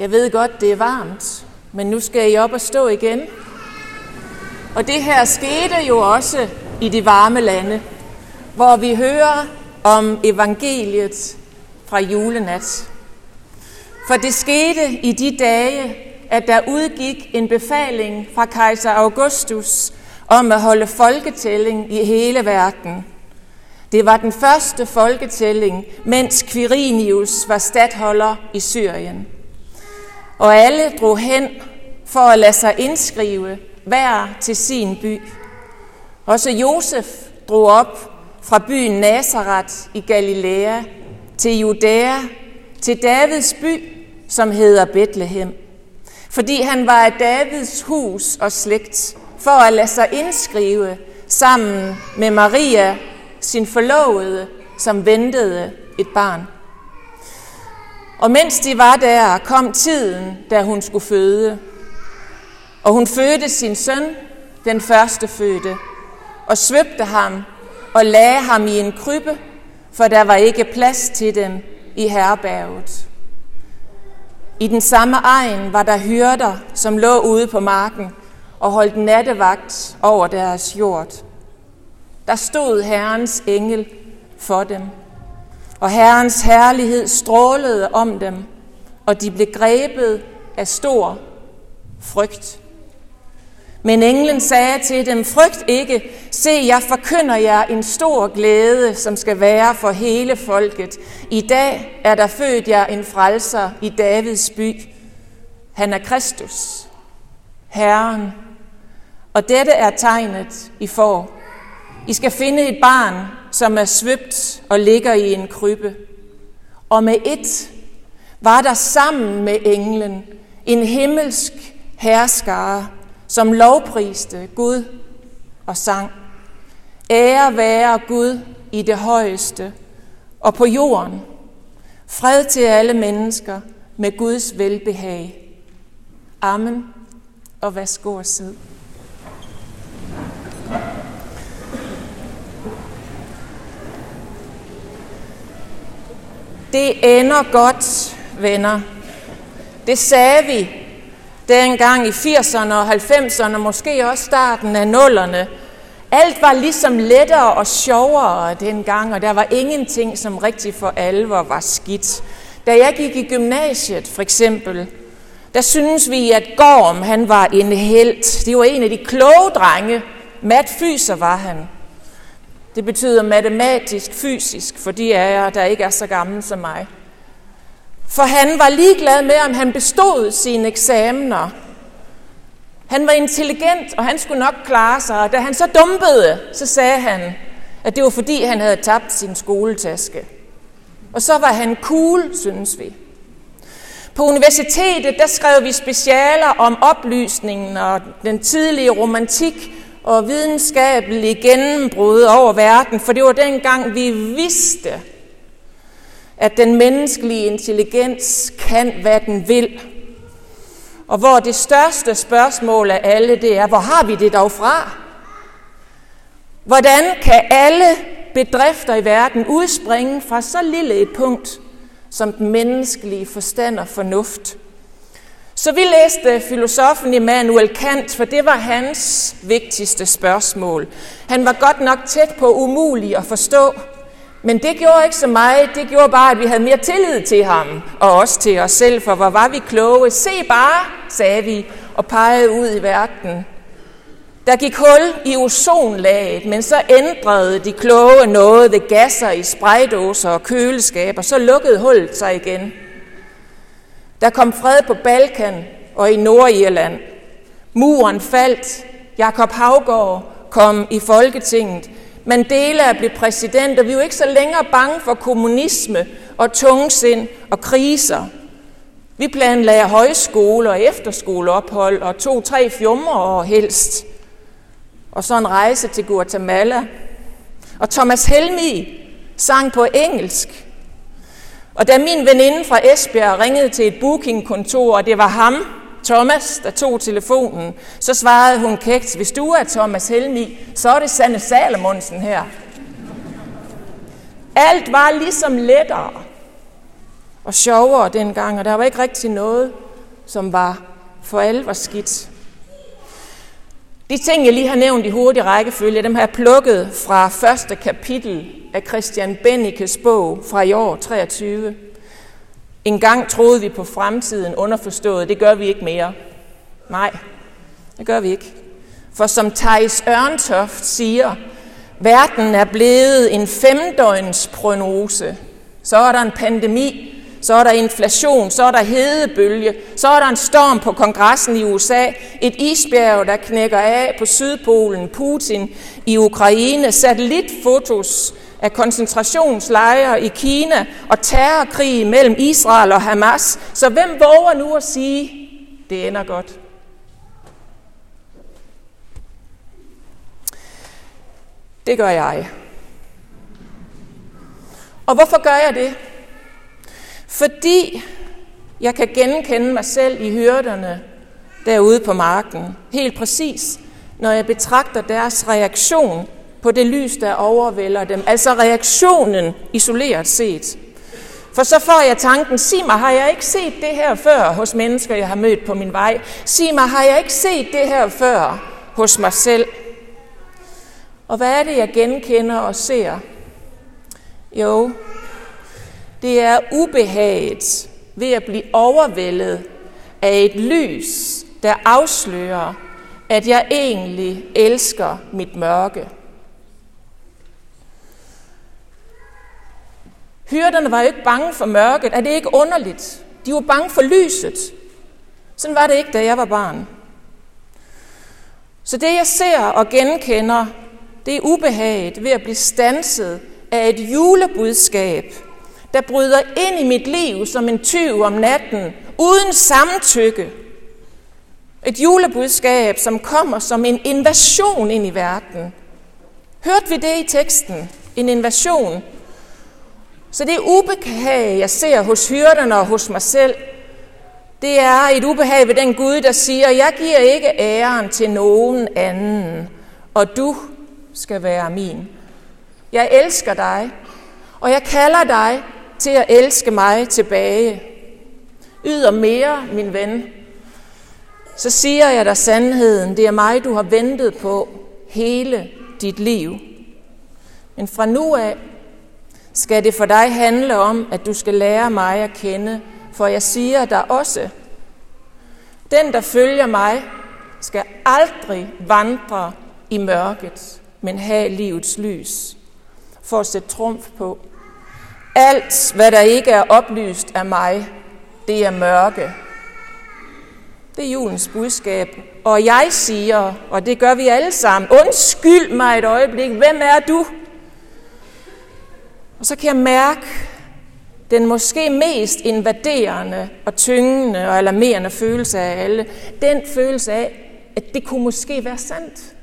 Jeg ved godt, det er varmt, men nu skal I op og stå igen. Og det her skete jo også i de varme lande, hvor vi hører om evangeliet fra julenat. For det skete i de dage, at der udgik en befaling fra kejser Augustus om at holde folketælling i hele verden. Det var den første folketælling, mens Quirinius var stadholder i Syrien. Og alle drog hen for at lade sig indskrive hver til sin by. Også Josef drog op fra byen Nazareth i Galilea til Judæa, til Davids by, som hedder Bethlehem. Fordi han var af Davids hus og slægt, for at lade sig indskrive sammen med Maria, sin forlovede, som ventede et barn. Og mens de var der, kom tiden, da hun skulle føde. Og hun fødte sin søn, den første fødte, og svøbte ham og lagde ham i en krybbe, for der var ikke plads til dem i herberget. I den samme egen var der hyrder, som lå ude på marken og holdt nattevagt over deres jord. Der stod Herrens engel for dem, og Herrens herlighed strålede om dem, og de blev grebet af stor frygt. Men englen sagde til dem, frygt ikke, se, jeg forkynder jer en stor glæde, som skal være for hele folket. I dag er der født jer en frelser i Davids by. Han er Kristus, Herren. Og dette er tegnet, I får. I skal finde et barn, som er svøbt og ligger i en krybbe. Og med et var der sammen med englen en himmelsk herskare, som lovpriste Gud og sang. Ære være Gud i det højeste og på jorden. Fred til alle mennesker med Guds velbehag. Amen. Og værsgo og sidde. Det ender godt, venner. Det sagde vi dengang i 80'erne og 90'erne, måske også starten af nullerne. Alt var ligesom lettere og sjovere dengang, og der var ingenting, som rigtig for alvor var skidt. Da jeg gik i gymnasiet, for eksempel, der synes vi, at Gorm, han var en held. Det var en af de kloge drenge. Mat Fyser var han. Det betyder matematisk, fysisk, for de af jer, der ikke er så gamle som mig. For han var ligeglad med, om han bestod sine eksamener. Han var intelligent, og han skulle nok klare sig. Og da han så dumpede, så sagde han, at det var fordi, han havde tabt sin skoletaske. Og så var han cool, synes vi. På universitetet, der skrev vi specialer om oplysningen og den tidlige romantik og videnskabelige gennembrud over verden, for det var dengang, vi vidste, at den menneskelige intelligens kan, hvad den vil. Og hvor det største spørgsmål af alle, det er, hvor har vi det dog fra? Hvordan kan alle bedrifter i verden udspringe fra så lille et punkt, som den menneskelige forstand og fornuft? Så vi læste filosofen Immanuel Kant, for det var hans vigtigste spørgsmål. Han var godt nok tæt på umulig at forstå, men det gjorde ikke så meget. Det gjorde bare, at vi havde mere tillid til ham, og også til os selv, for hvor var vi kloge. Se bare, sagde vi, og pegede ud i verden. Der gik hul i ozonlaget, men så ændrede de kloge noget ved gasser i spraydåser og køleskaber, så lukkede hullet sig igen. Der kom fred på Balkan og i Nordirland. Muren faldt. Jakob Havgård kom i Folketinget. Mandela blev præsident, og vi er jo ikke så længere bange for kommunisme og tungsind og kriser. Vi planlagde højskole og efterskoleophold og to-tre fjummer og helst. Og så en rejse til Guatemala. Og Thomas Helmi sang på engelsk. Og da min veninde fra Esbjerg ringede til et bookingkontor, og det var ham, Thomas, der tog telefonen, så svarede hun kægt, hvis du er Thomas Helmi, så er det Sanne Salomonsen her. Alt var ligesom lettere og sjovere dengang, og der var ikke rigtig noget som var for alvor skidt. De ting, jeg lige har nævnt i hurtig rækkefølge, dem har jeg plukket fra første kapitel af Christian Bennikes bog fra i år 23. En gang troede vi på fremtiden underforstået, det gør vi ikke mere. Nej, det gør vi ikke. For som Thijs Ørntoft siger, verden er blevet en femdøgns prognose. Så er der en pandemi, så er der inflation, så er der hedebølge, så er der en storm på kongressen i USA, et isbjerg, der knækker af på Sydpolen, Putin i Ukraine, satellitfotos af koncentrationslejre i Kina og terrorkrig mellem Israel og Hamas. Så hvem våger nu at sige, det ender godt? Det gør jeg. Og hvorfor gør jeg det? Fordi jeg kan genkende mig selv i hyrderne derude på marken. Helt præcis, når jeg betragter deres reaktion på det lys, der overvælder dem. Altså reaktionen isoleret set. For så får jeg tanken, sig mig, har jeg ikke set det her før hos mennesker, jeg har mødt på min vej? Sig mig, har jeg ikke set det her før hos mig selv? Og hvad er det, jeg genkender og ser? Jo, det er ubehaget ved at blive overvældet af et lys, der afslører, at jeg egentlig elsker mit mørke. Hyrderne var jo ikke bange for mørket. Er det ikke underligt? De var bange for lyset. Sådan var det ikke, da jeg var barn. Så det, jeg ser og genkender, det er ubehaget ved at blive stanset af et julebudskab, der bryder ind i mit liv som en tyv om natten, uden samtykke. Et julebudskab, som kommer som en invasion ind i verden. Hørte vi det i teksten? En invasion. Så det ubehag, jeg ser hos hyrderne og hos mig selv, det er et ubehag ved den Gud, der siger, jeg giver ikke æren til nogen anden, og du skal være min. Jeg elsker dig, og jeg kalder dig til at elske mig tilbage. Yder mere, min ven. Så siger jeg dig sandheden. Det er mig, du har ventet på hele dit liv. Men fra nu af skal det for dig handle om, at du skal lære mig at kende, for jeg siger dig også, den, der følger mig, skal aldrig vandre i mørket, men have livets lys, for at sætte trumf på. Alt, hvad der ikke er oplyst af mig, det er mørke. Det er julens budskab. Og jeg siger, og det gør vi alle sammen, undskyld mig et øjeblik, hvem er du? Og så kan jeg mærke den måske mest invaderende og tyngende og alarmerende følelse af alle. Den følelse af, at det kunne måske være sandt.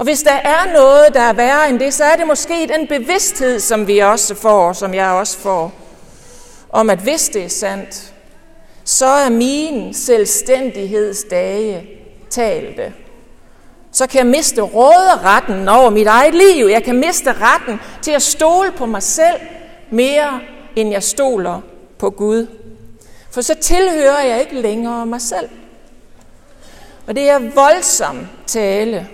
Og hvis der er noget, der er værre end det, så er det måske den bevidsthed, som vi også får, som jeg også får, om at hvis det er sandt, så er min selvstændighedsdage talte. Så kan jeg miste råderetten over mit eget liv. Jeg kan miste retten til at stole på mig selv mere, end jeg stoler på Gud. For så tilhører jeg ikke længere mig selv. Og det er voldsom tale.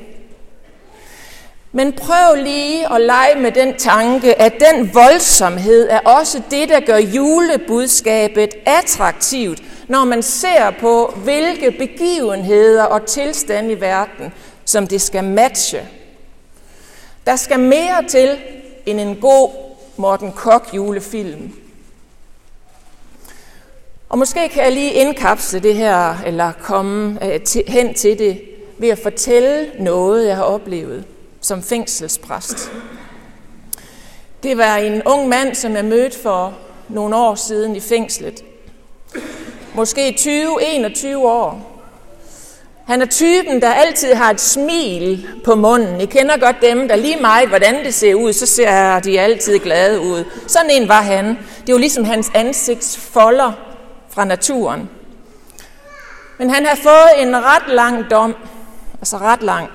Men prøv lige at lege med den tanke, at den voldsomhed er også det, der gør julebudskabet attraktivt, når man ser på, hvilke begivenheder og tilstande i verden, som det skal matche. Der skal mere til end en god Morten Kok julefilm. Og måske kan jeg lige indkapsle det her, eller komme øh, hen til det, ved at fortælle noget, jeg har oplevet som fængselspræst. Det var en ung mand, som jeg mødte for nogle år siden i fængslet. Måske 20-21 år. Han er typen, der altid har et smil på munden. I kender godt dem, der lige meget, hvordan det ser ud, så ser de altid glade ud. Sådan en var han. Det var ligesom hans ansigtsfolder fra naturen. Men han har fået en ret lang dom, altså ret lang.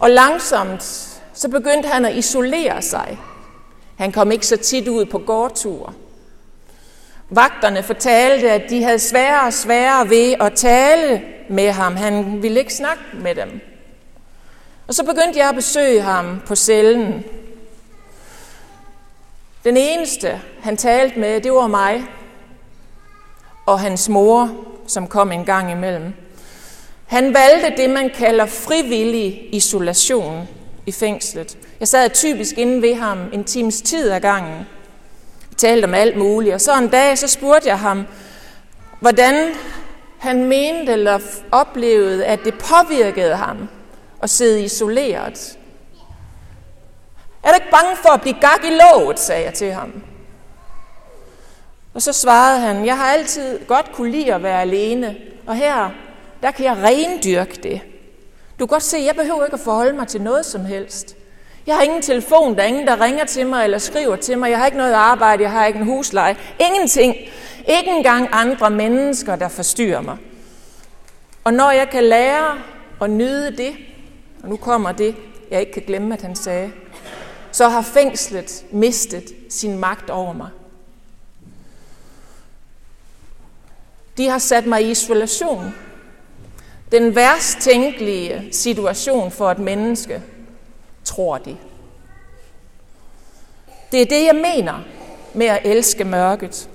Og langsomt, så begyndte han at isolere sig. Han kom ikke så tit ud på gårdture. Vagterne fortalte, at de havde sværere og sværere ved at tale med ham. Han ville ikke snakke med dem. Og så begyndte jeg at besøge ham på cellen. Den eneste, han talte med, det var mig og hans mor, som kom en gang imellem. Han valgte det, man kalder frivillig isolation i fængslet. Jeg sad typisk inde ved ham en times tid ad gangen. Vi talte om alt muligt, og så en dag så spurgte jeg ham, hvordan han mente eller oplevede, at det påvirkede ham at sidde isoleret. Er du ikke bange for at blive gak i låget, sagde jeg til ham. Og så svarede han, jeg har altid godt kunne lide at være alene, og her, der kan jeg rendyrke det. Du kan godt se, jeg behøver ikke at forholde mig til noget som helst. Jeg har ingen telefon, der er ingen, der ringer til mig eller skriver til mig. Jeg har ikke noget arbejde, jeg har ikke en husleje. Ingenting. Ikke engang andre mennesker, der forstyrrer mig. Og når jeg kan lære at nyde det, og nu kommer det, jeg ikke kan glemme, at han sagde, så har fængslet mistet sin magt over mig. De har sat mig i isolation. Den værst tænkelige situation for et menneske, tror de. Det er det, jeg mener med at elske mørket.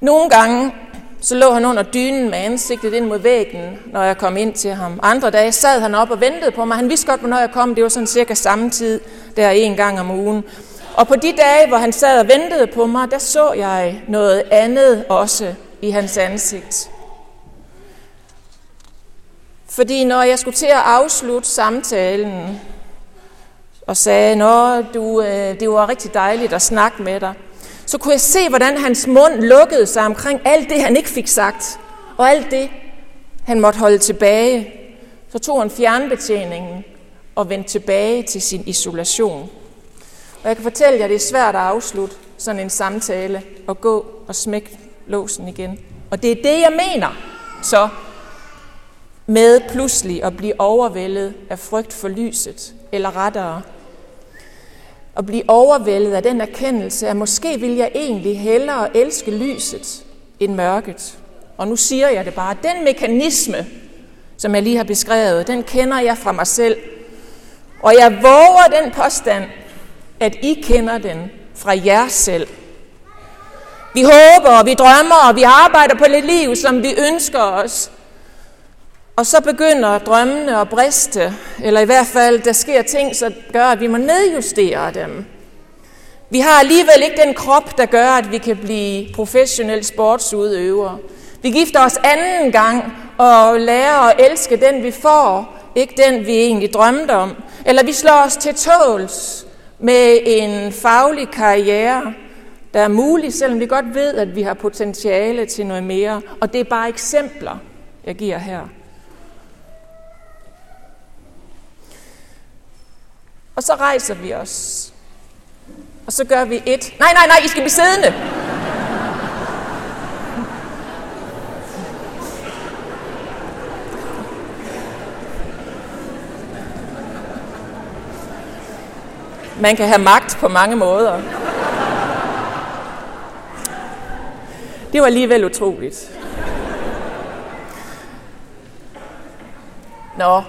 Nogle gange så lå han under dynen med ansigtet ind mod væggen, når jeg kom ind til ham. Andre dage sad han op og ventede på mig. Han vidste godt, hvornår jeg kom. Det var sådan cirka samme tid, der en gang om ugen. Og på de dage, hvor han sad og ventede på mig, der så jeg noget andet også i hans ansigt. Fordi når jeg skulle til at afslutte samtalen, og sagde, Nå, du, øh, det var rigtig dejligt at snakke med dig, så kunne jeg se, hvordan hans mund lukkede sig omkring alt det, han ikke fik sagt, og alt det, han måtte holde tilbage. Så tog han fjernbetjeningen og vendte tilbage til sin isolation. Og jeg kan fortælle jer, at det er svært at afslutte sådan en samtale og gå og smække låsen igen. Og det er det, jeg mener så med pludselig at blive overvældet af frygt for lyset, eller rettere at blive overvældet af den erkendelse, at måske vil jeg egentlig hellere elske lyset end mørket. Og nu siger jeg det bare, den mekanisme, som jeg lige har beskrevet, den kender jeg fra mig selv. Og jeg våger den påstand, at I kender den fra jer selv. Vi håber, og vi drømmer, og vi arbejder på det liv, som vi ønsker os. Og så begynder drømmene at briste, eller i hvert fald, der sker ting, så gør, at vi må nedjustere dem. Vi har alligevel ikke den krop, der gør, at vi kan blive professionelle sportsudøvere. Vi gifter os anden gang og lærer at elske den, vi får, ikke den, vi egentlig drømte om. Eller vi slår os til tåls med en faglig karriere, der er mulig, selvom vi godt ved, at vi har potentiale til noget mere. Og det er bare eksempler, jeg giver her. Og så rejser vi os. Og så gør vi et. Nej, nej, nej, I skal blive siddende. Man kan have magt på mange måder. Det var alligevel utroligt. Nå,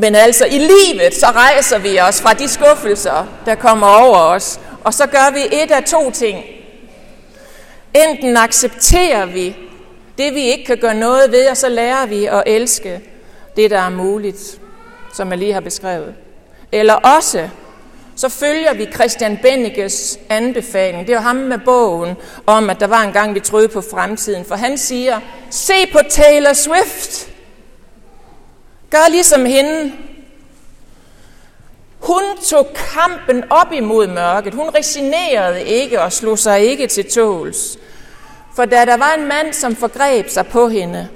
men altså i livet, så rejser vi os fra de skuffelser, der kommer over os, og så gør vi et af to ting. Enten accepterer vi det, vi ikke kan gøre noget ved, og så lærer vi at elske det, der er muligt, som jeg lige har beskrevet. Eller også, så følger vi Christian Benniges anbefaling. Det er ham med bogen om, at der var en gang, vi troede på fremtiden. For han siger, se på Taylor Swift. Gør ligesom hende. Hun tog kampen op imod mørket. Hun resignerede ikke og slog sig ikke til tåls. For da der var en mand, som forgreb sig på hende,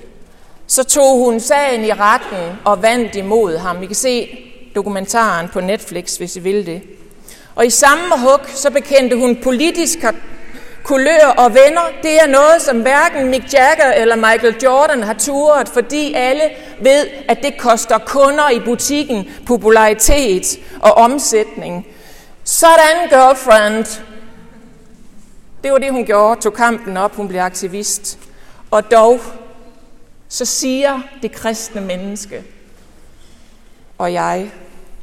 så tog hun sagen i retten og vandt imod ham. I kan se dokumentaren på Netflix, hvis I vil det. Og i samme hug, så bekendte hun politisk kulør og venner, det er noget, som hverken Mick Jagger eller Michael Jordan har turet, fordi alle ved, at det koster kunder i butikken popularitet og omsætning. Sådan, girlfriend. Det var det, hun gjorde, tog kampen op, hun blev aktivist. Og dog, så siger det kristne menneske og jeg,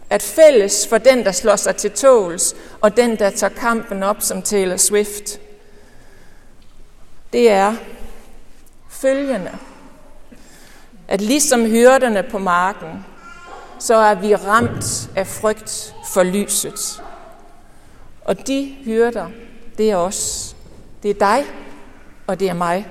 at fælles for den, der slår sig til tåls, og den, der tager kampen op som Taylor Swift, det er følgende. At ligesom hyrderne på marken, så er vi ramt af frygt for lyset. Og de hyrder, det er os. Det er dig, og det er mig.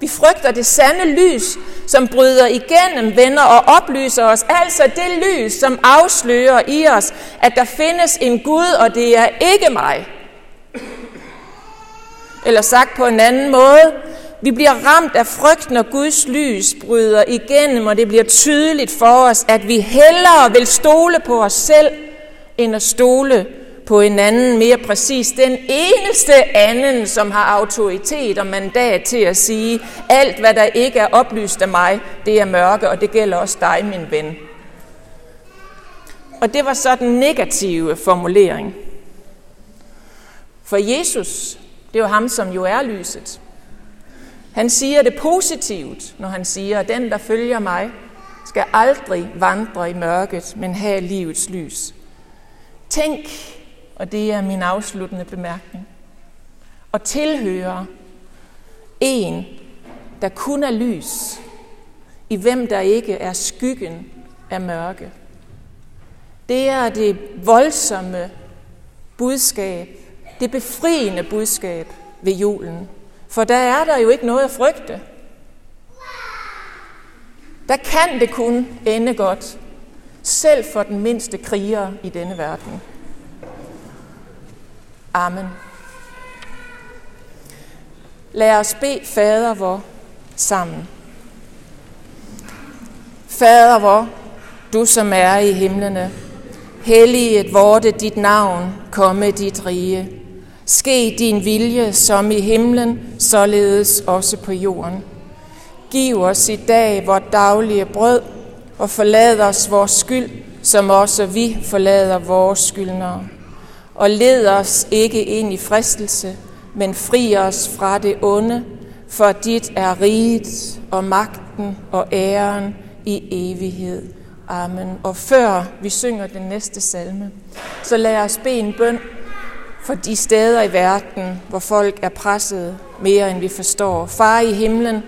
Vi frygter det sande lys, som bryder igennem, venner og oplyser os. Altså det lys, som afslører i os, at der findes en Gud, og det er ikke mig. Eller sagt på en anden måde, vi bliver ramt af frygt, når Guds lys bryder igennem, og det bliver tydeligt for os, at vi hellere vil stole på os selv, end at stole på en anden, mere præcis den eneste anden, som har autoritet og mandat til at sige, alt hvad der ikke er oplyst af mig, det er mørke, og det gælder også dig, min ven. Og det var så den negative formulering. For Jesus, det er jo ham, som jo er lyset. Han siger det positivt, når han siger, at den, der følger mig, skal aldrig vandre i mørket, men have livets lys. Tænk, og det er min afsluttende bemærkning, og tilhøre en, der kun er lys, i hvem der ikke er skyggen af mørke. Det er det voldsomme budskab, det befriende budskab ved julen. For der er der jo ikke noget at frygte. Der kan det kun ende godt, selv for den mindste kriger i denne verden. Amen. Lad os bede fader vor sammen. Fader vor, du som er i himlene, helliget vorte dit navn, komme dit rige. Ske din vilje som i himlen, således også på jorden. Giv os i dag vort daglige brød, og forlad os vores skyld, som også vi forlader vores skyldnere og led os ikke ind i fristelse, men fri os fra det onde, for dit er riget og magten og æren i evighed. Amen. Og før vi synger den næste salme, så lad os bede en bøn for de steder i verden, hvor folk er presset mere end vi forstår. Far i himlen,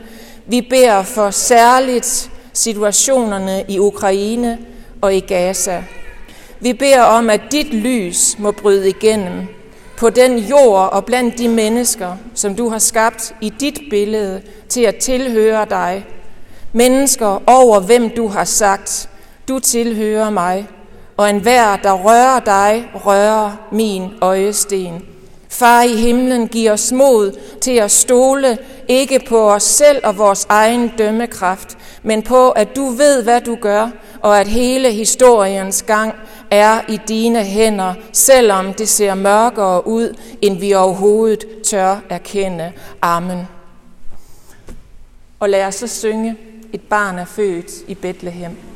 vi beder for særligt situationerne i Ukraine og i Gaza. Vi beder om, at dit lys må bryde igennem på den jord og blandt de mennesker, som du har skabt i dit billede til at tilhøre dig. Mennesker over hvem du har sagt, du tilhører mig, og enhver, der rører dig, rører min øjesten. Far i himlen, giv os mod til at stole ikke på os selv og vores egen dømmekraft, men på, at du ved, hvad du gør, og at hele historiens gang er i dine hænder, selvom det ser mørkere ud, end vi overhovedet tør erkende. Amen. Og lad os så synge, et barn er født i Bethlehem.